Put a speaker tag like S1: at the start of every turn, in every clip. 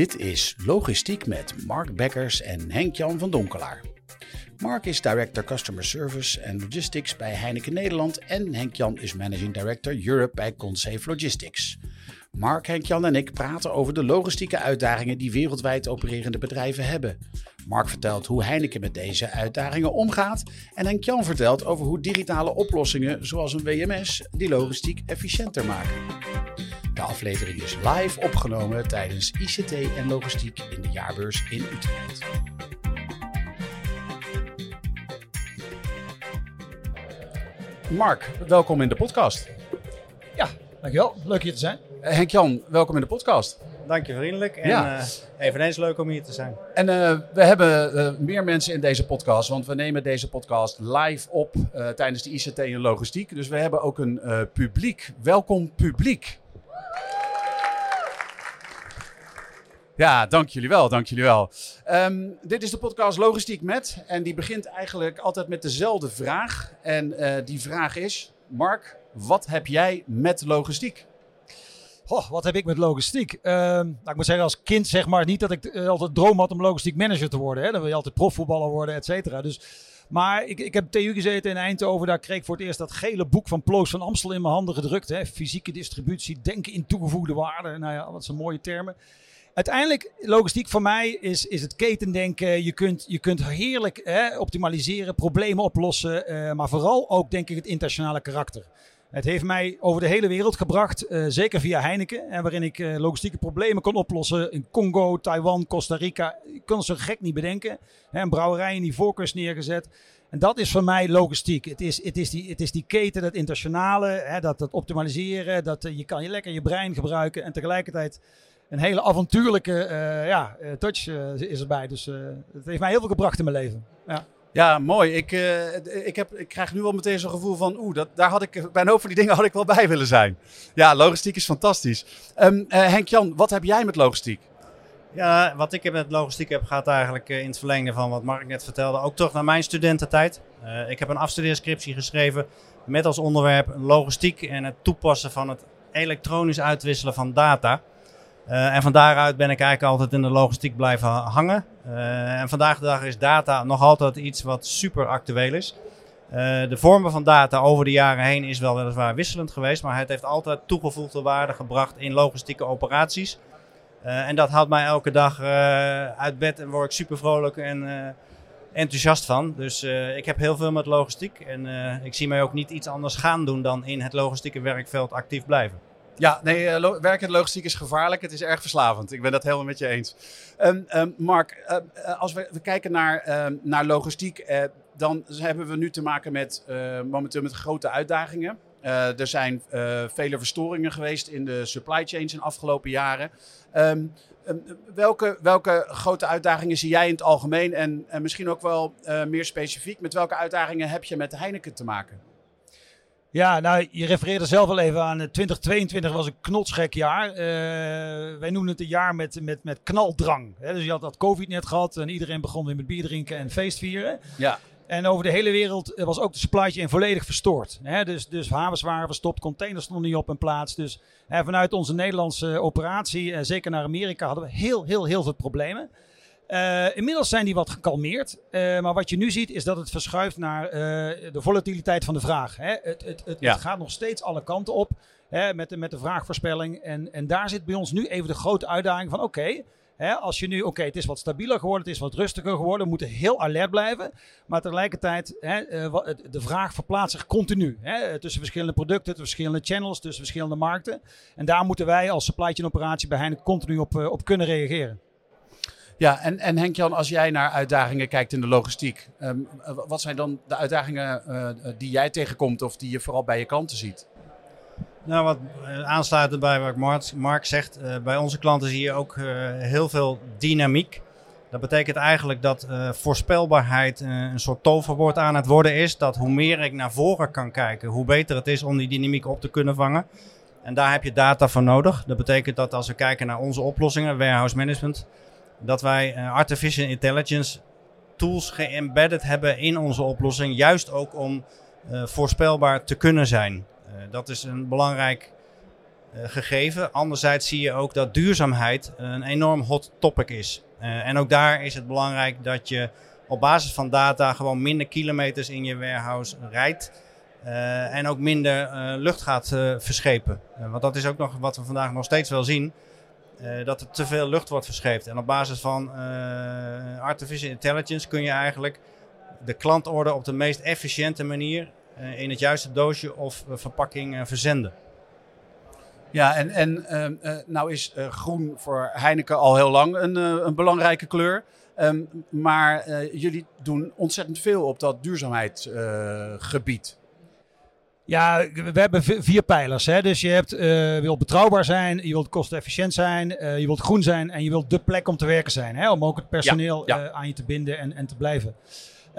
S1: Dit is Logistiek met Mark Bekkers en Henk-Jan van Donkelaar. Mark is Director Customer Service en Logistics bij Heineken Nederland en Henk-Jan is Managing Director Europe bij Consafe Logistics. Mark, Henk-Jan en ik praten over de logistieke uitdagingen die wereldwijd opererende bedrijven hebben. Mark vertelt hoe Heineken met deze uitdagingen omgaat en Henk-Jan vertelt over hoe digitale oplossingen zoals een WMS die logistiek efficiënter maken. De aflevering is live opgenomen tijdens ICT en logistiek in de jaarbeurs in Utrecht. Mark, welkom in de podcast.
S2: Ja, dankjewel. Leuk hier te zijn.
S1: Uh, Henk-Jan, welkom in de podcast.
S3: Dank je vriendelijk en
S1: Ja.
S3: eh, eveneens leuk om hier te zijn.
S1: En eh, we hebben eh, meer mensen in deze podcast, want we nemen deze podcast live op eh, tijdens de ICT en logistiek. Dus we hebben ook een eh, publiek. Welkom publiek. Ja, dank jullie wel, dank jullie wel. Ehm, dit is de podcast Logistiek Met en die begint eigenlijk altijd met dezelfde vraag. En eh, die vraag is, Mark, wat heb jij met logistiek?
S2: Goh, wat heb ik met logistiek? Nou, ik moet zeggen, als kind zeg maar niet dat ik eh, altijd droom had om logistiek manager te worden. Hè. Dan wil je altijd profvoetballer worden, et cetera. Dus, maar ik, ik heb TU gezeten in Eindhoven. Daar kreeg ik voor het eerst dat gele boek van Ploos van Amstel in mijn handen gedrukt. Hè. Fysieke distributie, denken in toegevoegde waarde. Nou ja, dat zijn mooie termen. Uiteindelijk, logistiek voor mij is, is het ketendenken. Je kunt, je kunt heerlijk hè, optimaliseren, problemen oplossen. eh, maar vooral ook, denk ik, het internationale karakter. Het heeft mij over de hele wereld gebracht, eh, zeker via Heineken. En waarin ik eh, logistieke problemen kon oplossen in Congo, Taiwan, Costa Rica. Ik kon het zo gek niet bedenken. Hè, een brouwerij in die voorkeurs neergezet. En dat is voor mij logistiek. Het is, het is, die, het is die keten, dat internationale, hè, dat, dat optimaliseren. Dat, je kan je lekker je brein gebruiken en tegelijkertijd een hele avontuurlijke eh, ja, eh, touch eh, is erbij. Dus eh, het heeft mij heel veel gebracht in mijn leven. Ja.
S1: Ja, mooi. Ik, eh, ik, heb, ik krijg nu wel meteen zo'n gevoel van, oeh, dat, daar had ik, bij een hoop van die dingen had ik wel bij willen zijn. Ja, logistiek is fantastisch. Ehm, eh, Henk-Jan, wat heb jij met logistiek?
S3: Ja, wat ik met logistiek heb gaat eigenlijk in het verlengde van wat Mark net vertelde. Ook terug naar mijn studententijd. Eh, ik heb een afstudeerscriptie geschreven met als onderwerp logistiek en het toepassen van het elektronisch uitwisselen van data. Eh, en van daaruit ben ik eigenlijk altijd in de logistiek blijven ha- hangen. Eh, en vandaag de dag is data nog altijd iets wat super actueel is. Eh, de vormen van data over de jaren heen is wel weliswaar wisselend geweest, maar het heeft altijd toegevoegde waarde gebracht in logistieke operaties. En dat houdt mij elke dag uit bed en word ik super vrolijk en enthousiast van. Dus ik heb heel veel met logistiek en ik zie mij ook niet iets anders gaan doen dan in het logistieke werkveld actief blijven.
S1: Ja, nee, eh, werken in logistiek is gevaarlijk. Het is erg verslavend. Ik ben dat helemaal met je eens. Ehm, ehm, Mark, eh, eh, als we, we kijken naar, ehm, naar logistiek, dan hebben we nu te maken met momenteel met grote uitdagingen. Er zijn vele verstoringen geweest in de supply chains in de afgelopen jaren. Welke, welke grote uitdagingen zie jij in het algemeen en, en misschien ook wel meer specifiek, met welke uitdagingen heb je met Heineken te maken?
S2: Ja, nou, je refereerde zelf al even aan. eh, 2022 was een knotsgek jaar. Eh, wij noemen het een jaar met, met, met knaldrang. Hè? Dus je had dat COVID net gehad en iedereen begon weer met bier drinken en feestvieren.
S1: Ja.
S2: En over de hele wereld eh, was ook de supply chain volledig verstoord. Hè? Dus, dus havens waren verstopt, containers stonden niet op hun plaats. Dus hè, vanuit onze Nederlandse operatie, eh, zeker naar Amerika, hadden we heel, heel, heel veel problemen. Eh, inmiddels zijn die wat gekalmeerd. Eh, maar wat je nu ziet is dat het verschuift naar eh, de volatiliteit van de vraag. Hè? Het, het, het,
S1: Ja.
S2: het gaat nog steeds alle kanten op hè, met, de, met de vraagvoorspelling. En, en daar zit bij ons nu even de grote uitdaging van oké. als je nu, oké, het is wat stabieler geworden, het is wat rustiger geworden, we moeten heel alert blijven. Maar tegelijkertijd, hè, de vraag verplaatst zich continu. Hè, tussen verschillende producten, tussen verschillende channels, tussen verschillende markten. En daar moeten wij als supply chain operatie bij Heineken continu op, op kunnen reageren.
S1: Ja, en, en Henk-Jan, als jij naar uitdagingen kijkt in de logistiek, ehm, eh, wat zijn dan de uitdagingen eh, die jij tegenkomt of die je vooral bij je klanten ziet?
S3: Nou, wat aansluitend bij wat Mark, Mark zegt, bij onze klanten zie je ook heel veel dynamiek. Dat betekent eigenlijk dat voorspelbaarheid een soort toverwoord aan het worden is. Dat hoe meer ik naar voren kan kijken, hoe beter het is om die dynamiek op te kunnen vangen. En daar heb je data voor nodig. Dat betekent dat als we kijken naar onze oplossingen, warehouse management, dat wij artificial intelligence tools geëmbedded hebben in onze oplossing. Juist ook om voorspelbaar te kunnen zijn. Eh, dat is een belangrijk eh, gegeven. Anderzijds zie je ook dat duurzaamheid een enorm hot topic is. Eh, en ook daar is het belangrijk dat je op basis van data gewoon minder kilometers in je warehouse rijdt. en ook minder lucht gaat verschepen. want dat is ook nog wat we vandaag nog steeds wel zien. Dat er te veel lucht wordt verscheept. En op basis van artificial intelligence kun je eigenlijk de klantorde op de meest efficiënte manier eh, in het juiste doosje of eh, verpakking eh, verzenden.
S1: Ja, en, en nou is groen voor Heineken al heel lang een, een belangrijke kleur. Um, maar jullie doen ontzettend veel op dat duurzaamheidsgebied.
S2: Ja, we hebben vier pijlers. Hè? Dus je hebt, uh, wilt betrouwbaar zijn, je wilt kostenefficiënt zijn, uh, je wilt groen zijn en je wilt de plek om te werken zijn. Hè? Om ook het personeel ja, ja. Uh, aan je te binden en, en te blijven.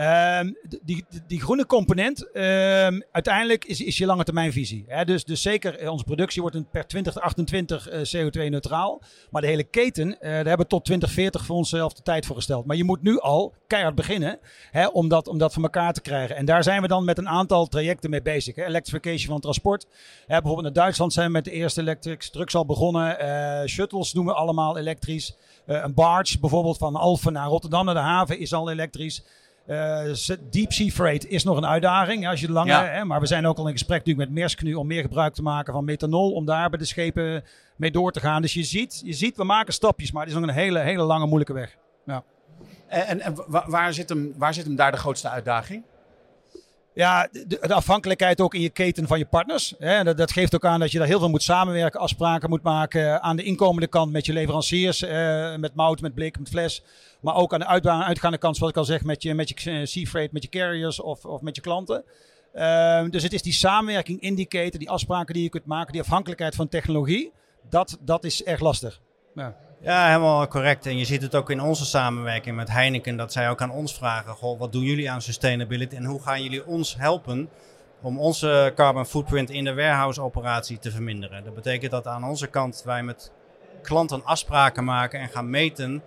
S2: Um, die, die, groene component, um, uiteindelijk is, is je lange termijn visie. Hè? Dus, dus zeker, eh, onze productie wordt per 2028 uh, CO2-neutraal. Maar de hele keten, uh, daar hebben we tot 2040 voor onszelf de tijd voor gesteld. Maar je moet nu al keihard beginnen hè, om, dat, om voor elkaar te krijgen. En daar zijn we dan met een aantal trajecten mee bezig. Hè? Electrification van transport. Hè, bijvoorbeeld in Duitsland zijn we met de eerste elektrische trucks al begonnen. Uh, shuttles doen we allemaal elektrisch. een barge bijvoorbeeld van Alphen naar Rotterdam naar de haven is al elektrisch. Uh, deep sea freight is nog een uitdaging als je de lange, ja. hè, maar we zijn ook al in gesprek natuurlijk met Maersk nu om meer gebruik te maken van methanol, om daar bij de schepen mee door te gaan. Dus je ziet, je ziet we maken stapjes, maar het is nog een hele, hele lange, moeilijke weg. Ja.
S1: En, en, en waar, zit hem, waar zit hem daar de grootste uitdaging?
S2: Ja, de, de, afhankelijkheid ook in je keten van je partners. Hè. Dat, dat, geeft ook aan dat je daar heel veel moet samenwerken, afspraken moet maken. Aan de inkomende kant met je leveranciers, eh, met mout, met blik, met fles. Maar ook aan de uitgaande kant, zoals ik al zeg, met je, met je eh, sea freight, met je carriers of, of met je klanten. Uh, dus het is die samenwerking, indicator, die afspraken die je kunt maken, die afhankelijkheid van technologie. Dat, dat is erg lastig.
S3: Ja. Ja, helemaal correct. En je ziet het ook in onze samenwerking met Heineken, dat zij ook aan ons vragen: Goh, wat doen jullie aan sustainability en hoe gaan jullie ons helpen om onze carbon footprint in de warehouse-operatie te verminderen? Dat betekent dat aan onze kant wij met klanten afspraken maken en gaan meten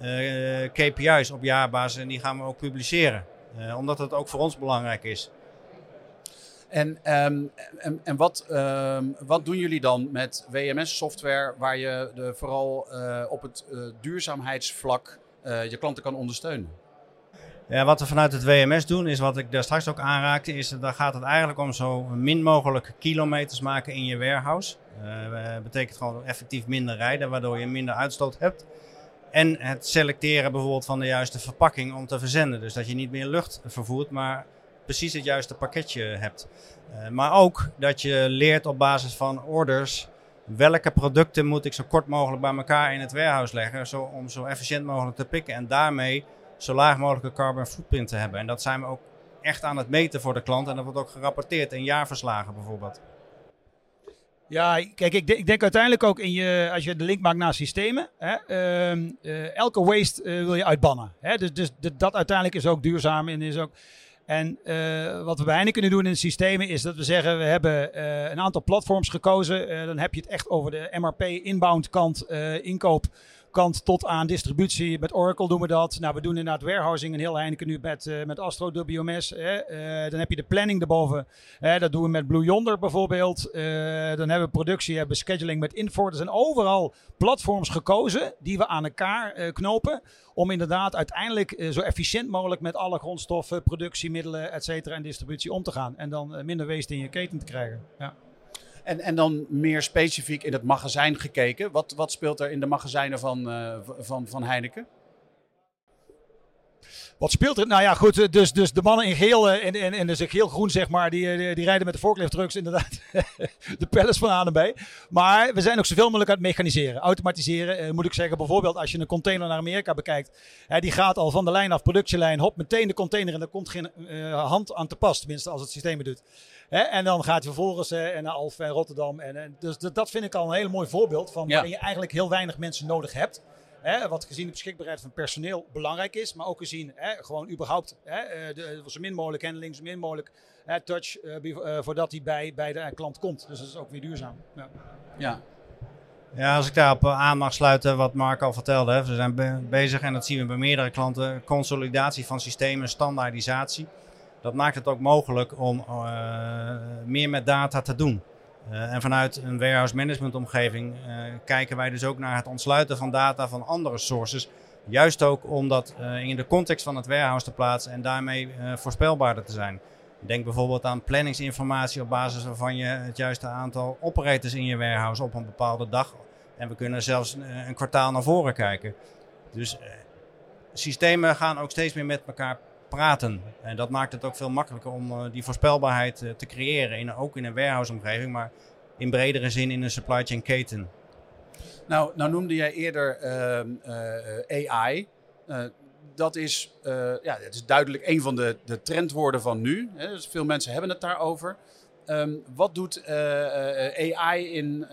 S3: eh, KPI's op jaarbasis en die gaan we ook publiceren, uh, omdat het ook voor ons belangrijk is.
S1: En, um, en, en wat, um, wat doen jullie dan met WMS-software waar je de, vooral uh, op het uh, duurzaamheidsvlak uh, je klanten kan ondersteunen?
S3: Ja, wat we vanuit het WMS doen, is wat ik daar straks ook aanraakte, is daar gaat het eigenlijk om zo min mogelijk kilometers maken in je warehouse. Dat betekent gewoon effectief minder rijden, waardoor je minder uitstoot hebt. En het selecteren bijvoorbeeld van de juiste verpakking om te verzenden. Dus dat je niet meer lucht vervoert, maar precies het juiste pakketje hebt. Uh, maar ook dat je leert op basis van orders welke producten moet ik zo kort mogelijk bij elkaar in het warehouse leggen zo, om zo efficiënt mogelijk te pikken en daarmee zo laag mogelijke carbon footprint te hebben. En dat zijn we ook echt aan het meten voor de klant en dat wordt ook gerapporteerd in jaarverslagen bijvoorbeeld.
S2: Ja, kijk, ik, ik, denk uiteindelijk ook in je, als je de link maakt naar systemen, hè, uh, elke waste uh, wil je uitbannen. Hè? Dus, dus dat uiteindelijk is ook duurzaam en is ook. En uh, wat we bijna kunnen doen in de systemen is dat we zeggen, we hebben uh, een aantal platforms gekozen. Uh, dan heb je het echt over de MRP inbound kant, inkoop kant tot aan distributie. Met Oracle doen we dat. Nou, we doen inderdaad warehousing en heel Heineken nu met, uh, met Astro WMS. Uh, dan heb je de planning erboven. dat doen we met Blue Yonder bijvoorbeeld. Uh, dan hebben we productie, hebben scheduling met Infor. Er zijn overal platforms gekozen die we aan elkaar knopen. Om inderdaad uiteindelijk zo efficiënt mogelijk met alle grondstoffen, productiemiddelen, et cetera en distributie om te gaan. En dan minder waste in je keten te krijgen. Ja.
S1: En, en dan meer specifiek in het magazijn gekeken. Wat, wat speelt er in de magazijnen van, uh, van, van Heineken?
S2: Wat speelt er? Nou ja, goed. Dus, dus de mannen in geel en, en, en dus geel-groen, zeg maar, die, die, die, rijden met de forklift trucks inderdaad de pallets van A naar B. Maar we zijn ook zoveel mogelijk aan het mechaniseren, automatiseren. Uh, moet ik zeggen, bijvoorbeeld als je een container naar Amerika bekijkt. Hè, die gaat al van de lijn af, productielijn, hop, meteen de container en daar komt geen uh, hand aan te pas. Tenminste, als het systeem het doet. Hè, en dan gaat hij vervolgens uh, naar Alphen en Rotterdam. En, en dus dat vind ik al een heel mooi voorbeeld van ja. waarin je eigenlijk heel weinig mensen nodig hebt. Hè, wat gezien de beschikbaarheid van personeel belangrijk is, maar ook gezien hè, gewoon überhaupt hè, de, zo min mogelijk handling, zo min mogelijk hè, touch, uh, voordat hij bij, bij de klant komt. Dus dat is ook weer duurzaam. Ja.
S3: ja. Ja, als ik daarop aan mag sluiten wat Mark al vertelde. Hè. We zijn be bezig en dat zien we bij meerdere klanten. Consolidatie van systemen, standaardisatie. Dat maakt het ook mogelijk om uh, meer met data te doen. Uh, en vanuit een warehouse management omgeving uh, kijken wij dus ook naar het ontsluiten van data van andere sources. Juist ook om dat uh, in de context van het warehouse te plaatsen en daarmee voorspelbaarder te zijn. Denk bijvoorbeeld aan planningsinformatie op basis waarvan je het juiste aantal operators in je warehouse op een bepaalde dag. En we kunnen zelfs een kwartaal naar voren kijken. Dus systemen gaan ook steeds meer met elkaar praten. En dat maakt het ook veel makkelijker om uh, die voorspelbaarheid uh, te creëren. In, ook in een warehouse-omgeving, maar in bredere zin in een supply chain keten.
S1: Nou, nou noemde jij eerder uh, AI. dat, is, ja, is duidelijk een van de, de trendwoorden van nu. Hè? Dus veel mensen hebben het daarover. Um, wat doet AI in,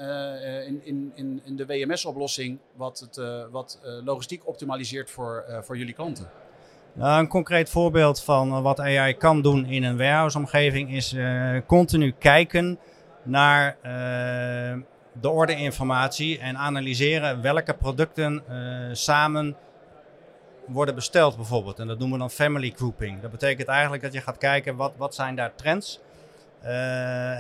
S1: in, in, in de WMS-oplossing wat, het, wat logistiek optimaliseert voor, voor jullie klanten?
S3: Nou, een concreet voorbeeld van wat AI kan doen in een warehouse-omgeving is uh, continu kijken naar uh, de orderinformatie en analyseren welke producten samen worden besteld bijvoorbeeld. En dat noemen we dan family grouping. Dat betekent eigenlijk dat je gaat kijken wat, wat zijn daar trends.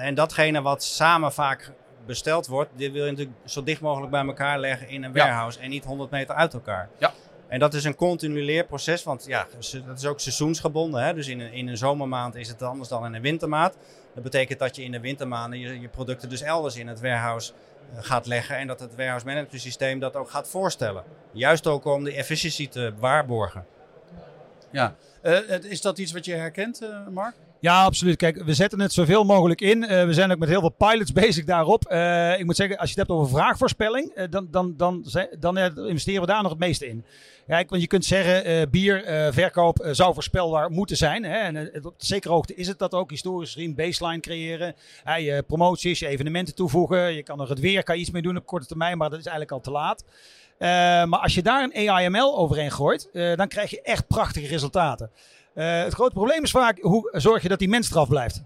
S3: en datgene wat samen vaak besteld wordt, dit wil je natuurlijk zo dicht mogelijk bij elkaar leggen in een warehouse en niet 100 meter uit elkaar.
S1: Ja.
S3: En dat is een continu leerproces, want ja, dat is ook seizoensgebonden. Hè? Dus in een, in een zomermaand is het anders dan in een wintermaand. Dat betekent dat je in de wintermaanden je, je producten dus elders in het warehouse uh, gaat leggen. En dat het warehouse management systeem dat ook gaat voorstellen. Juist ook om de efficiëntie te waarborgen.
S1: Ja, uh, is dat iets wat je herkent, uh, Mark?
S2: Ja, absoluut. Kijk, we zetten het zoveel mogelijk in. Uh, we zijn ook met heel veel pilots bezig daarop. Uh, ik moet zeggen, als je het hebt over vraagvoorspelling, uh, dan, dan, dan, investeren we daar nog het meeste in. Kijk, want je kunt zeggen, bierverkoop zou voorspelbaar moeten zijn. Hè? En op zekere hoogte is het dat ook. Historisch gezien baseline creëren. je promoties, evenementen toevoegen. Je kan er het weer kan je iets mee doen op korte termijn, maar dat is eigenlijk al te laat. maar als je daar een AIML overheen gooit, dan krijg je echt prachtige resultaten. Uh, het grote probleem is vaak hoe zorg je dat die mens eraf blijft.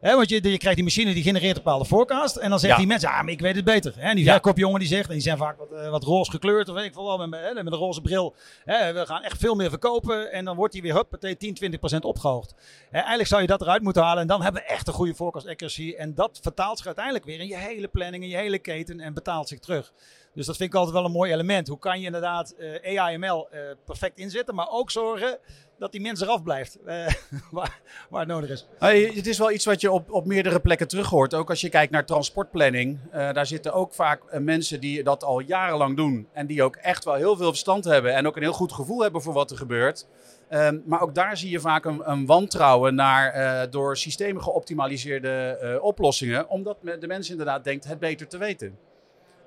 S2: He, want je, je krijgt die machine die genereert een bepaalde forecast. En dan zegt ja. die mensen, ja, maar ik weet het beter. En die verkoopjongen die zegt, en die zijn vaak wat, uh, wat roze gekleurd. Of weet ik veel wel, met, met, een roze bril. He, we gaan echt veel meer verkopen. En dan wordt die weer hup, meteen 10, 20 procent opgehoogd. eigenlijk zou je dat eruit moeten halen. En dan hebben we echt een goede forecast accuracy. En dat vertaalt zich uiteindelijk weer in je hele planning, in je hele keten. En betaalt zich terug. Dus dat vind ik altijd wel een mooi element. Hoe kan je inderdaad uh, AIML uh, perfect inzetten, maar ook zorgen dat die mens eraf blijft uh, waar, waar, het nodig is.
S1: Hey, het is wel iets wat je op, op meerdere plekken terug hoort. Ook als je kijkt naar transportplanning. Daar zitten ook vaak mensen die dat al jarenlang doen. En die ook echt wel heel veel verstand hebben. En ook een heel goed gevoel hebben voor wat er gebeurt. Um, maar ook daar zie je vaak een, een wantrouwen naar door systemen geoptimaliseerde oplossingen. Omdat de mens inderdaad denkt het beter te weten.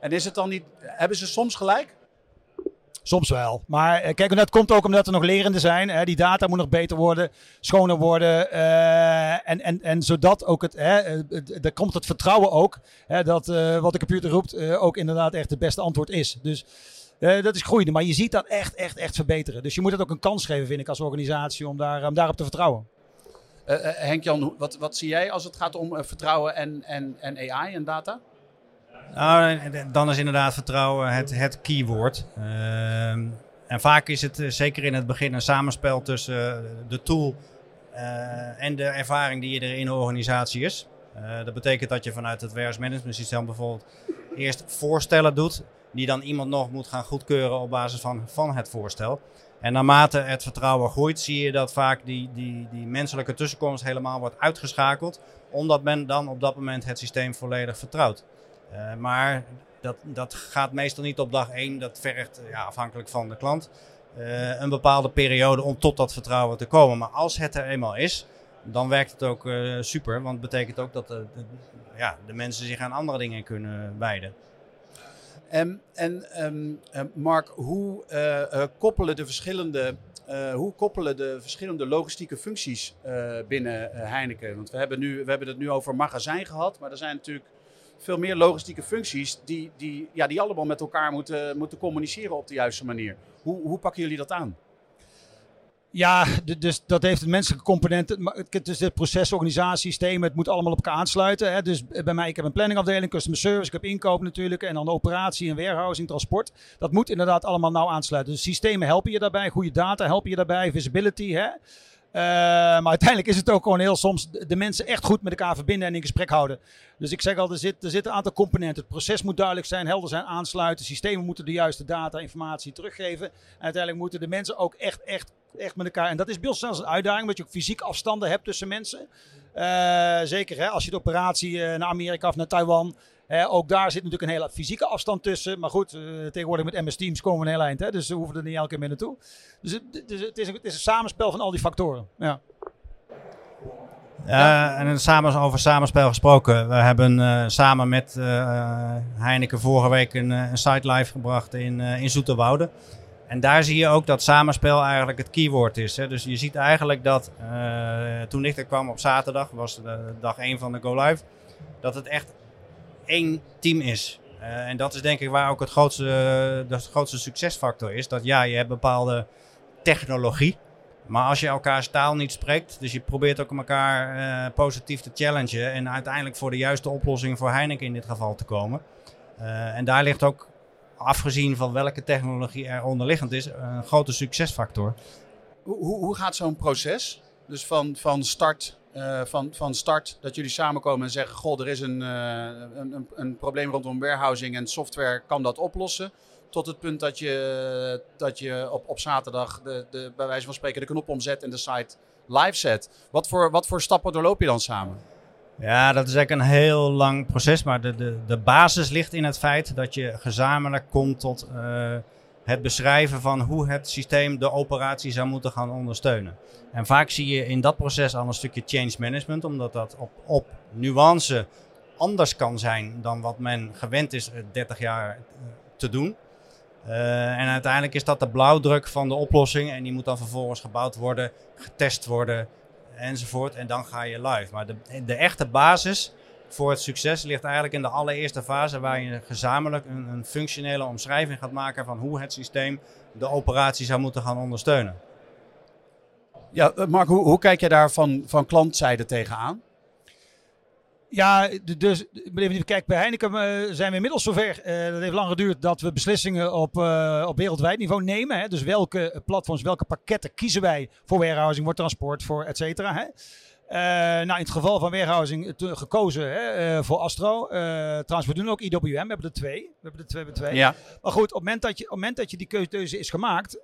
S1: En is het dan niet, hebben ze soms gelijk?
S2: Soms wel. Maar uh, kijk, dat komt ook omdat er nog lerende zijn. Hè. Die data moet nog beter worden, schoner worden. Uh, en, en, en zodat ook het, hè, er komt het vertrouwen ook. Hè, dat uh, wat de computer roept ook inderdaad echt het beste antwoord is. Dus dat is groeiende. Maar je ziet dat echt, echt, echt verbeteren. Dus je moet het ook een kans geven, vind ik, als organisatie om, daar, om daarop te vertrouwen.
S1: Henk-Jan, wat, wat zie jij als het gaat om vertrouwen en, en, en AI en data?
S3: Nou, dan is inderdaad vertrouwen het, het keyword. Uh, en vaak is het eh, zeker in het begin een samenspel tussen eh, de tool uh, en de ervaring die er in de organisatie is. Dat betekent dat je vanuit het warehouse systeem bijvoorbeeld eerst voorstellen doet, die dan iemand nog moet gaan goedkeuren op basis van, van het voorstel. En naarmate het vertrouwen groeit, zie je dat vaak die, die, die menselijke tussenkomst helemaal wordt uitgeschakeld, omdat men dan op dat moment het systeem volledig vertrouwt. Uh, maar dat, dat gaat meestal niet op dag één. Dat vergt, ja, afhankelijk van de klant, een bepaalde periode om tot dat vertrouwen te komen. Maar als het er eenmaal is, dan werkt het ook super. Want het betekent ook dat de, ja, de mensen zich aan andere dingen kunnen wijden.
S1: En, en um, Mark, hoe koppelen de verschillende hoe koppelen de verschillende logistieke functies binnen Heineken? Want we hebben, nu, we hebben het nu over magazijn gehad, maar er zijn natuurlijk veel meer logistieke functies die, die, ja, die allemaal met elkaar moeten, moeten communiceren op de juiste manier. Hoe, hoe pakken jullie dat aan?
S2: Ja, dus dat heeft een menselijke component. Het is het proces, organisatie, systemen, het moet allemaal op elkaar aansluiten. Hè. Dus bij mij, ik heb een planningafdeling, customer service, ik heb inkoop natuurlijk. En dan operatie en warehousing, transport. Dat moet inderdaad allemaal nauw aansluiten. Dus systemen helpen je daarbij, goede data helpen je daarbij, visibility. Hè. Uh, maar uiteindelijk is het ook gewoon heel soms de mensen echt goed met elkaar verbinden en in gesprek houden. Dus ik zeg al, er zit, er zit een aantal componenten. Het proces moet duidelijk zijn, helder zijn, aansluiten. Systemen moeten de juiste data, informatie teruggeven. En uiteindelijk moeten de mensen ook echt, echt, echt met elkaar. En dat is bij ons zelfs een uitdaging, omdat je ook fysiek afstanden hebt tussen mensen. Uh, zeker hè, als je de operatie uh, naar Amerika of naar Taiwan ook daar zit natuurlijk een hele fysieke afstand tussen. Maar goed, uh, tegenwoordig met MS Teams komen we een heel eind. Hè, dus we hoeven er niet elke keer mee naartoe. Dus het, het, is, een, het, is, een, samenspel van al die factoren. Ja.
S3: Uh, en samen, over samenspel gesproken. We hebben uh, samen met Heineken vorige week een, een site live gebracht in, in Zoeterwoude. En daar zie je ook dat samenspel eigenlijk het keyword is. Hè. Dus je ziet eigenlijk dat toen ik er kwam op zaterdag, was dag 1 van de Go Live, dat het echt één team is. Uh, en dat is denk ik waar ook het grootste, de grootste succesfactor is. Dat ja, je hebt bepaalde technologie. Maar als je elkaars taal niet spreekt, dus je probeert ook elkaar uh, positief te challengen. En uiteindelijk voor de juiste oplossing voor Heineken in dit geval te komen. En daar ligt ook, afgezien van welke technologie er onderliggend is, een grote succesfactor.
S1: Hoe, hoe gaat zo'n proces? Dus van, van start uh, van, van start dat jullie samenkomen en zeggen: Goh, er is een, uh, een, een, probleem rondom warehousing en software kan dat oplossen. Tot het punt dat je, dat je op, op zaterdag de, de, bij wijze van spreken de knop omzet en de site live zet. Wat voor, wat voor stappen doorloop je dan samen?
S3: Ja, dat is eigenlijk een heel lang proces. Maar de, de, de basis ligt in het feit dat je gezamenlijk komt tot uh, het beschrijven van hoe het systeem de operatie zou moeten gaan ondersteunen. En vaak zie je in dat proces al een stukje change management, omdat dat op, op nuance anders kan zijn dan wat men gewend is 30 jaar eh, te doen. Uh, en uiteindelijk is dat de blauwdruk van de oplossing en die moet dan vervolgens gebouwd worden, getest worden enzovoort. En dan ga je live. Maar de, de echte basis voor het succes ligt eigenlijk in de allereerste fase waar je gezamenlijk een, een functionele omschrijving gaat maken van hoe het systeem de operatie zou moeten gaan ondersteunen.
S1: Ja, eh, Mark, hoe, hoe kijk je daar van, van klantzijde tegenaan?
S2: Ja, dus even kijk, bij Heineken uh, zijn we inmiddels zover. Uh, dat heeft lang geduurd dat we beslissingen op, uh, op wereldwijd niveau nemen. Hè? Dus welke platforms, welke pakketten kiezen wij voor warehousing, voor transport, voor et cetera. Hè? Uh, nou, in het geval van warehousing gekozen hè, uh, voor Astro. Uh, trouwens, we doen ook IWM. We hebben er twee. We hebben er twee bij twee.
S1: Ja.
S2: Maar goed, op het moment dat, je, op het moment dat je die keuze is gemaakt,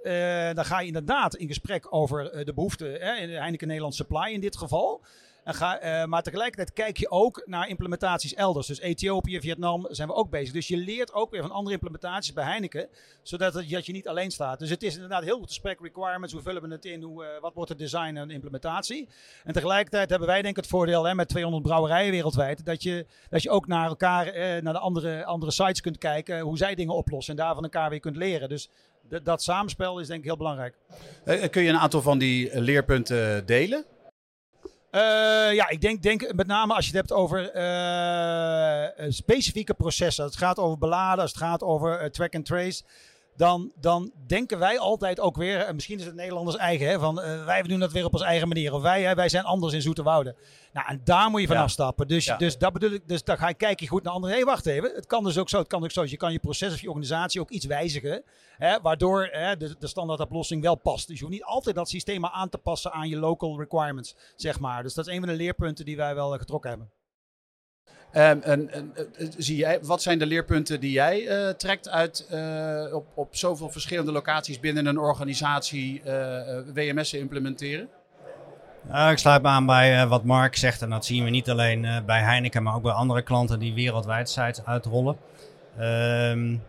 S2: dan ga je inderdaad in gesprek over de behoeften. in de Heineken Nederland Supply in dit geval. En uh, maar tegelijkertijd kijk je ook naar implementaties elders. Dus Ethiopië, Vietnam zijn we ook bezig. Dus je leert ook weer van andere implementaties bij Heineken. Zodat dat je niet alleen staat. Dus het is inderdaad heel goed spec requirements. Hoe vullen we het in? Hoe, uh, wat wordt het design en implementatie? En tegelijkertijd hebben wij denk ik het voordeel hè, met 200 brouwerijen wereldwijd. Dat je, dat je ook naar elkaar, eh, naar de andere, andere sites kunt kijken. Hoe zij dingen oplossen. En daar van elkaar weer kunt leren. Dus dat samenspel is denk ik heel belangrijk.
S1: kun je een aantal van die leerpunten delen?
S2: Uh, ja, ik denk, denk met name als je het hebt over uh, specifieke processen. Het gaat over beladen, het gaat over track and trace. Dan, dan denken wij altijd ook weer, en misschien is het Nederlanders eigen, hè, van wij doen dat weer op onze eigen manier. Of wij, hè, wij zijn anders in Zoeterwoude. Nou, en daar moet je vanaf ja. stappen. Dus, ja. dus dat bedoel ik, dus dan ga je kijken goed naar anderen. Hé, hey, wacht even. Het kan dus ook zo. Het kan ook zo. Je kan je proces of je organisatie ook iets wijzigen. Hè, waardoor hè, de, de standaardoplossing wel past. Dus je hoeft niet altijd dat systeem aan te passen aan je local requirements, zeg maar. Dus dat is een van de leerpunten die wij wel getrokken hebben.
S1: Um, en, en, zie jij, wat zijn de leerpunten die jij uh, trekt uit uh, op, op zoveel verschillende locaties binnen een organisatie uh, WMS implementeren?
S3: Uh, ik sluit me aan bij wat Mark zegt. En dat zien we niet alleen bij Heineken, maar ook bij andere klanten die wereldwijd sites uitrollen. Um,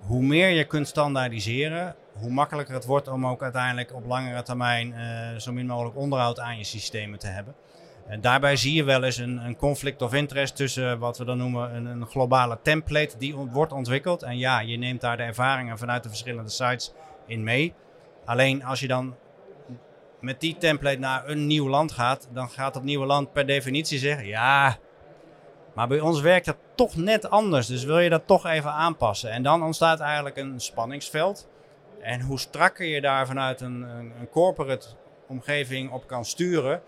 S3: hoe meer je kunt standaardiseren, hoe makkelijker het wordt om ook uiteindelijk op langere termijn zo min mogelijk onderhoud aan je systemen te hebben. En daarbij zie je wel eens een, een, conflict of interest tussen wat we dan noemen een, een globale template die wordt ontwikkeld. En ja, je neemt daar de ervaringen vanuit de verschillende sites in mee. Alleen als je dan met die template naar een nieuw land gaat, dan gaat dat nieuwe land per definitie zeggen: ja, maar bij ons werkt dat toch net anders. Dus wil je dat toch even aanpassen. En dan ontstaat eigenlijk een spanningsveld. En hoe strakker je daar vanuit een, een, een corporate omgeving op kan sturen,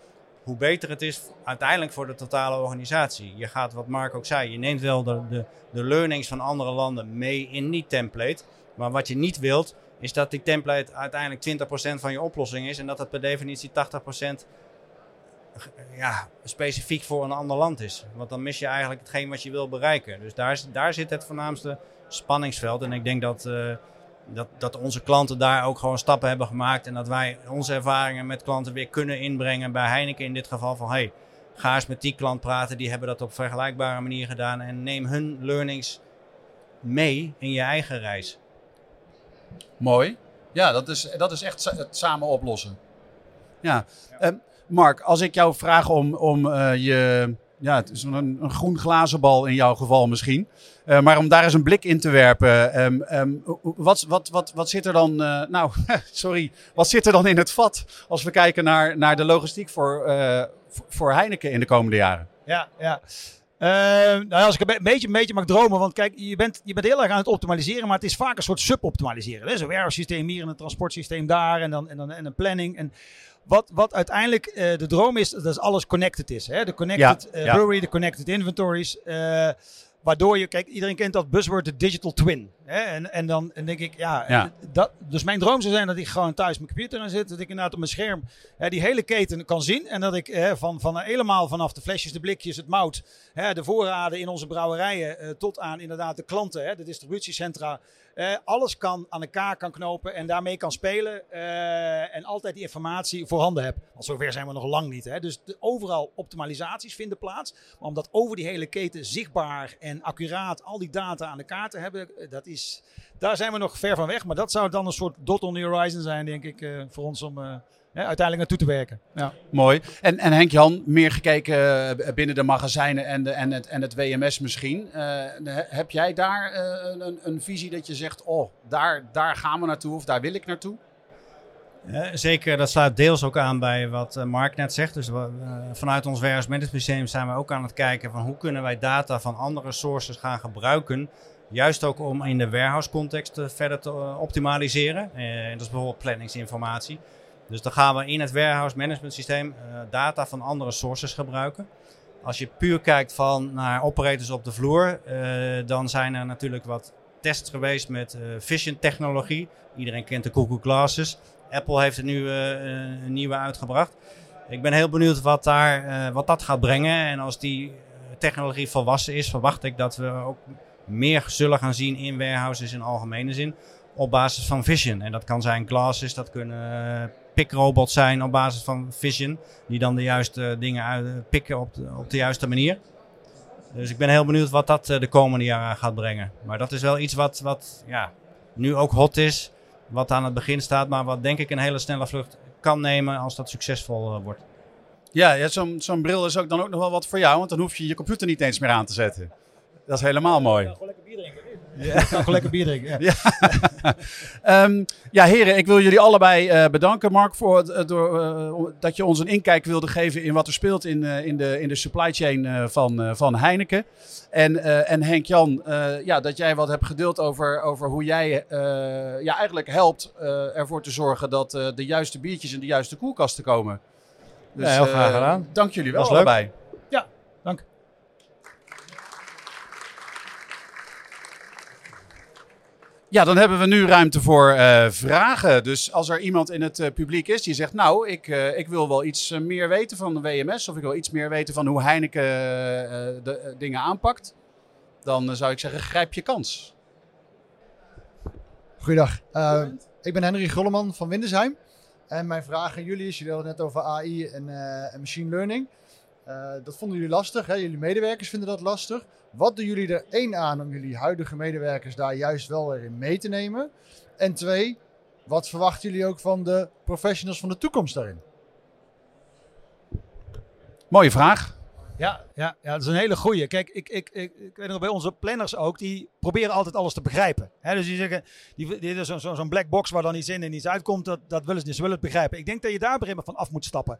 S3: hoe beter het is uiteindelijk voor de totale organisatie. Je gaat, wat Mark ook zei, je neemt wel de, de, learnings van andere landen mee in die template. Maar wat je niet wilt, is dat die template uiteindelijk 20% van je oplossing is en dat het per definitie 80% ja, specifiek voor een ander land is. Want dan mis je eigenlijk hetgeen wat je wil bereiken. Dus daar, daar zit het voornaamste spanningsveld. En ik denk dat, uh, dat, dat onze klanten daar ook gewoon stappen hebben gemaakt. En dat wij onze ervaringen met klanten weer kunnen inbrengen. Bij Heineken in dit geval van hey, ga eens met die klant praten. Die hebben dat op vergelijkbare manier gedaan. En neem hun learnings mee in je eigen reis.
S1: Mooi. Ja, dat is, dat is echt het samen oplossen. Ja. Ehm, Mark, als ik jou vraag om, om uh, je. Ja, het is een, een groen glazen bal in jouw geval misschien. Uh, maar om daar eens een blik in te werpen. Um, um, wat, wat, wat, wat zit er dan. Uh, nou, sorry. Wat zit er dan in het vat als we kijken naar, naar de logistiek voor, voor Heineken in de komende jaren?
S2: Ja, ja. Uh, nou, als ik een beetje, een beetje mag dromen, want kijk, je bent, je bent heel erg aan het optimaliseren, maar het is vaak een soort suboptimaliseren. Zo'n warehouse systeem hier en een transportsysteem daar en dan, en dan en een planning. En wat, wat uiteindelijk uh, de droom is, dat alles connected is. Hè? De connected ja, uh, ja. brewery, de connected inventories. Uh, waardoor je, kijk, iedereen kent dat buzzword, de digital twin. Hè? En, en dan en denk ik, ja, ja. Dat, dus mijn droom zou zijn dat ik gewoon thuis mijn computer aan zit. Dat ik inderdaad op mijn scherm hè, die hele keten kan zien. En dat ik hè, van, van helemaal vanaf de flesjes, de blikjes, het mout, hè, de voorraden in onze brouwerijen, tot aan inderdaad de klanten, hè, de distributiecentra. Uh, alles kan aan elkaar kan knopen en daarmee kan spelen. Uh, en altijd die informatie voorhanden heb. Want zover zijn we nog lang niet. Hè? Dus overal optimalisaties vinden plaats. Maar om dat over die hele keten zichtbaar en accuraat al die data aan elkaar te hebben, eh, dat is, daar zijn we nog ver van weg. Maar dat zou dan een soort dot on the horizon zijn, denk ik, voor ons om uiteindelijk naartoe te werken. Ja.
S1: Mooi. En, en Henk-Jan, meer gekeken eh, binnen de magazijnen en, de, en, het, en het WMS misschien. Uh, heb jij daar uh, een, een, visie dat je zegt, oh, daar, daar gaan we naartoe of daar wil ik naartoe?
S3: Ja, zeker, dat sluit deels ook aan bij wat Mark net zegt. Dus uh, vanuit ons Warehouse Management Museum zijn we ook aan het kijken van hoe kunnen wij data van andere sources gaan gebruiken. Juist ook om in de warehouse context verder te optimaliseren. dat is bijvoorbeeld planningsinformatie. Dus dan gaan we in het warehouse management systeem uh, data van andere sources gebruiken. Als je puur kijkt van naar operators op de vloer, uh, dan zijn er natuurlijk wat tests geweest met uh, vision technologie. Iedereen kent de Google Glasses. Apple heeft er nu een nieuwe uitgebracht. Ik ben heel benieuwd wat, daar, wat dat gaat brengen. En als die technologie volwassen is, verwacht ik dat we ook meer zullen gaan zien in warehouses in algemene zin. Op basis van vision. En dat kan zijn glasses, dat kunnen pickrobots zijn op basis van vision. Die dan de juiste dingen uit, pikken op de, op de juiste manier. Dus ik ben heel benieuwd wat dat eh, de komende jaren gaat brengen. Maar dat is wel iets wat, wat ja, nu ook hot is. Wat aan het begin staat, maar wat denk ik een hele snelle vlucht kan nemen als dat succesvol wordt.
S1: Ja, ja zo'n zo'n bril is ook dan ook nog wel wat voor jou, want dan hoef je je computer niet eens meer aan te zetten. Dat is helemaal mooi. Ja, gewoon lekker bier drinken.
S2: Ja. Ik gewoon lekker bier drinken.
S1: Ja. Ja. um, ja, heren, ik wil jullie allebei uh, bedanken, Mark, voor uh, door, uh, dat je ons een inkijk wilde geven in wat er speelt in, in, de, in de supply chain van, van Heineken. En, en Henk-Jan, ja, dat jij wat hebt gedeeld over, over hoe jij ja, eigenlijk helpt ervoor te zorgen dat de juiste biertjes in de juiste koelkasten komen.
S3: Dus, ja, heel graag gedaan.
S1: Dank jullie wel allebei. Leuk.
S2: Ja, dank.
S1: Ja, dan hebben we nu ruimte voor uh, vragen. Dus als er iemand in het uh, publiek is die zegt, nou, ik, uh, ik wil wel iets meer weten van de WMS of ik wil iets meer weten van hoe Heineken de dingen aanpakt, dan zou ik zeggen, grijp je kans.
S4: Goeiedag, ik ben Henry Grolleman van Windesheim. En mijn vraag aan jullie is, jullie hadden het net over AI en, en machine learning. Uh, dat vonden jullie lastig, hè? jullie medewerkers vinden dat lastig. Wat doen jullie er één aan om jullie huidige medewerkers daar juist wel weer in mee te nemen? En twee, wat verwachten jullie ook van de professionals van de toekomst daarin?
S1: Mooie vraag.
S2: Ja, ja, ja, dat is een hele goeie. Kijk, ik, ik, ik, weet nog bij onze planners ook, die proberen altijd alles te begrijpen. Dus die zeggen, die, die is zo'n zo, black box waar dan iets in en iets uitkomt, dat, dat willen ze niet. Ze willen het begrijpen. Ik denk dat je daar op van af moet stappen.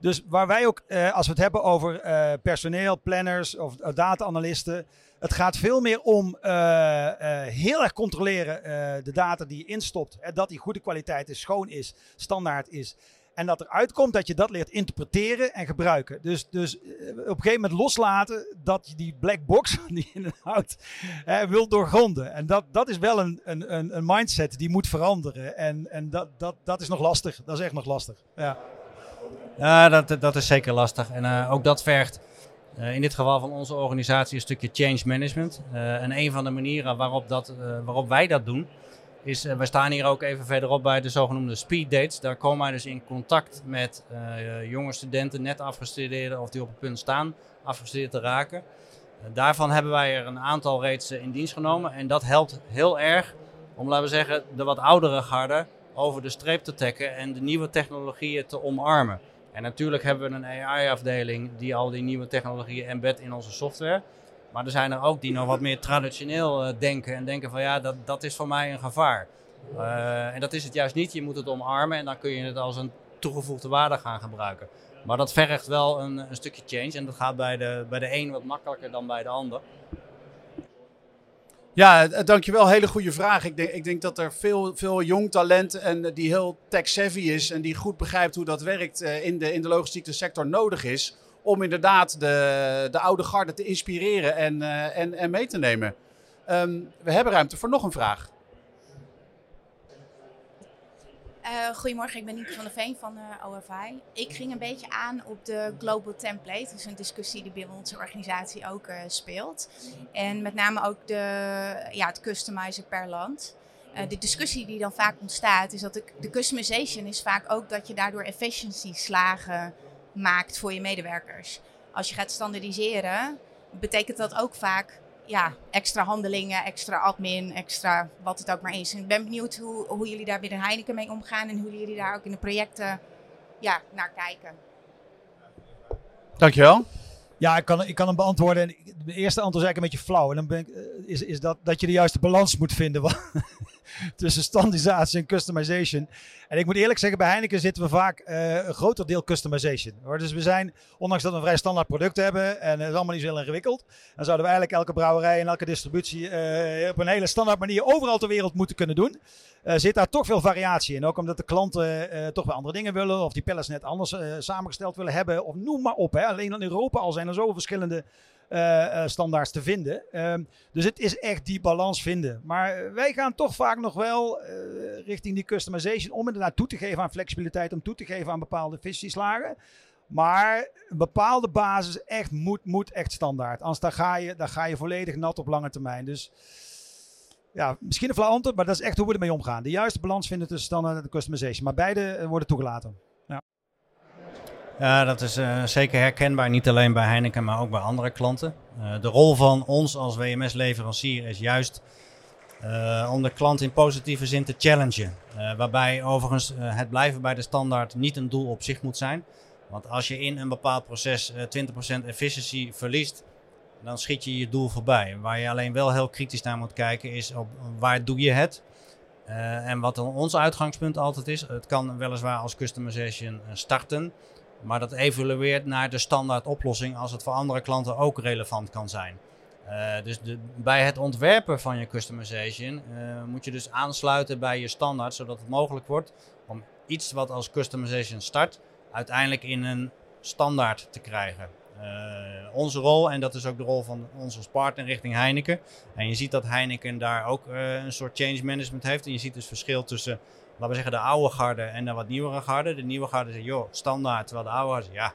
S2: Dus waar wij ook, eh, als we het hebben over eh, personeel, planners of uh, data-analysten, het gaat veel meer om uh, heel erg controleren de data die je instopt. Hè, dat die goede kwaliteit is, schoon is, standaard is. En dat eruit komt dat je dat leert interpreteren en gebruiken. Dus, dus op een gegeven moment loslaten dat je die black box die je houdt eh, wilt doorgronden. En dat, dat is wel een, een, een mindset die moet veranderen. En, en dat, dat, dat is nog lastig. Dat is echt nog lastig. Ja,
S3: ja dat, dat is zeker lastig. En uh, ook dat vergt uh, in dit geval van onze organisatie een stukje change management. En een van de manieren waarop, dat, waarop wij dat doen is, uh, we staan hier ook even verderop bij de zogenoemde speed dates. Daar komen wij dus in contact met uh, jonge studenten, net afgestudeerden of die op het punt staan afgestudeerd te raken. Uh, daarvan hebben wij er een aantal reeds in dienst genomen en dat helpt heel erg om, laten we zeggen, de wat oudere garde over de streep te trekken en de nieuwe technologieën te omarmen. En natuurlijk hebben we een AI-afdeling die al die nieuwe technologieën embed in onze software. Maar er zijn er ook die nog wat meer traditioneel uh, denken en denken van ja, dat, dat is voor mij een gevaar. Uh, en dat is het juist niet. Je moet het omarmen en dan kun je het als een toegevoegde waarde gaan gebruiken. Maar dat vergt wel een, een stukje change en dat gaat bij de, bij de een wat makkelijker dan bij de ander.
S1: Ja, dankjewel. Hele goede vraag. Ik denk, ik denk dat er veel, veel jong talent en die heel tech-savvy is en die goed begrijpt hoe dat werkt in de, in de logistieke sector nodig is om inderdaad de, de oude garde te inspireren en, uh, en, en mee te nemen. Um, we hebben ruimte voor nog een vraag.
S5: Uh, goedemorgen, ik ben Nieke van der Veen van uh, OFI. Ik ging een beetje aan op de Global Template. Is een discussie die binnen onze organisatie ook speelt. En met name ook de, ja, het customizen per land. de discussie die dan vaak ontstaat is dat de, de customization is vaak ook dat je daardoor efficiency slagen maakt voor je medewerkers. Als je gaat standaardiseren, betekent dat ook vaak ja, extra handelingen, extra admin, extra wat het ook maar is. En ik ben benieuwd hoe, hoe jullie daar binnen Heineken mee omgaan en hoe jullie daar ook in de projecten ja, naar kijken.
S1: Dankjewel.
S2: Ja, ik kan, ik kan hem beantwoorden. De eerste antwoord is eigenlijk een beetje flauw. En dan ben ik, eh, is, is dat, dat je de juiste balans moet vinden tussen standaardisatie en customization. En ik moet eerlijk zeggen, bij Heineken zitten we vaak uh, een groter deel customization. Hoor. Dus we zijn, ondanks dat we een vrij standaard product hebben en het is allemaal niet zo heel ingewikkeld, dan zouden we eigenlijk elke brouwerij en elke distributie uh, op een hele standaard manier overal ter wereld moeten kunnen doen. Zit daar toch veel variatie in. Ook omdat de klanten toch wel andere dingen willen of die pallets net anders samengesteld willen hebben. Of noem maar op. Hè. Alleen in Europa al zijn er zoveel verschillende standaards te vinden. Uh, dus het is echt die balans vinden. Maar wij gaan toch vaak nog wel richting die customization om inderdaad toe te geven aan flexibiliteit, om toe te geven aan bepaalde visieslagen. Maar een bepaalde basis echt moet, moet echt standaard. Anders dan ga, je, dan ga je volledig nat op lange termijn. Dus ja, misschien een flauw antwoord, maar dat is echt hoe we ermee omgaan. De juiste balans vinden tussen standaard en customization. Maar beide worden toegelaten.
S3: Ja, dat is uh, zeker herkenbaar. Niet alleen bij Heineken, maar ook bij andere klanten. Uh, de rol van ons als WMS-leverancier is juist uh, om de klant in positieve zin te challengen. waarbij overigens het blijven bij de standaard niet een doel op zich moet zijn. Want als je in een bepaald proces 20% efficiëntie verliest, dan schiet je je doel voorbij. Waar je alleen wel heel kritisch naar moet kijken is op waar doe je het? en wat dan ons uitgangspunt altijd is, het kan weliswaar als customization starten. Maar dat evolueert naar de standaard oplossing als het voor andere klanten ook relevant kan zijn. Uh, dus de, bij het ontwerpen van je customization uh, moet je dus aansluiten bij je standaard, zodat het mogelijk wordt om iets wat als customization start, uiteindelijk in een standaard te krijgen. Uh, onze rol, en dat is ook de rol van ons als partner richting Heineken. En je ziet dat Heineken daar ook een soort change management heeft. En je ziet dus verschil tussen laten we zeggen, de oude garde en de wat nieuwere garde. De nieuwe garde zegt, joh, standaard. Terwijl de oude garde ja,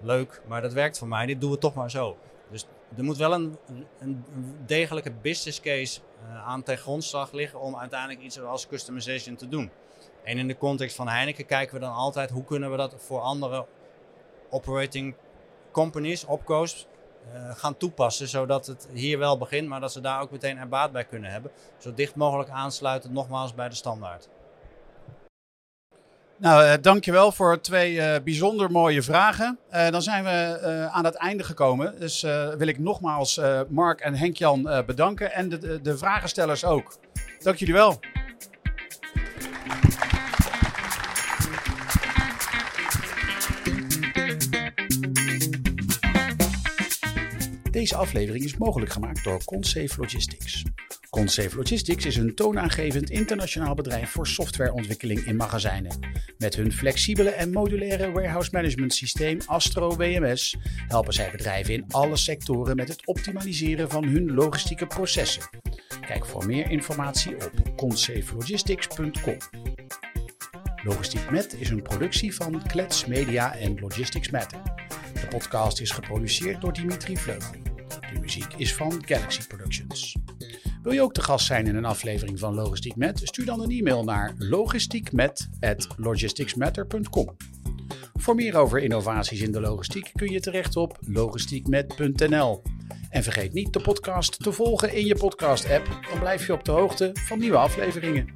S3: leuk, maar dat werkt voor mij. Dit doen we toch maar zo. Dus er moet wel een, een degelijke business case uh, aan ten grondslag liggen om uiteindelijk iets als customization te doen. En in de context van Heineken kijken we dan altijd hoe kunnen we dat voor andere operating companies, opco's, uh, gaan toepassen. Zodat het hier wel begint, maar dat ze daar ook meteen er baat bij kunnen hebben. Zo dicht mogelijk aansluiten, nogmaals bij de standaard.
S1: Nou, uh, dankjewel voor twee uh, bijzonder mooie vragen. Uh, dan zijn we aan het einde gekomen. Dus wil ik nogmaals Mark en Henk-Jan bedanken. En de, de vragenstellers ook. Dank jullie wel. Deze aflevering is mogelijk gemaakt door Consafe Logistics. Consafe Logistics is een toonaangevend internationaal bedrijf voor softwareontwikkeling in magazijnen. Met hun flexibele en modulaire warehouse management systeem Astro WMS helpen zij bedrijven in alle sectoren met het optimaliseren van hun logistieke processen. Kijk voor meer informatie op consafelogistics.com. Logistiek Met is een productie van Klets Media en Logistics Matter. De podcast is geproduceerd door Dimitri Vleugel. De muziek is van Galaxy Productions. Wil je ook te gast zijn in een aflevering van Logistiek Met? Stuur dan een e-mail naar logistiekmet.logisticsmatter.com. Voor meer over innovaties in de logistiek kun je terecht op logistiekmet.nl. En vergeet niet de podcast te volgen in je podcast-app, dan blijf je op de hoogte van nieuwe afleveringen.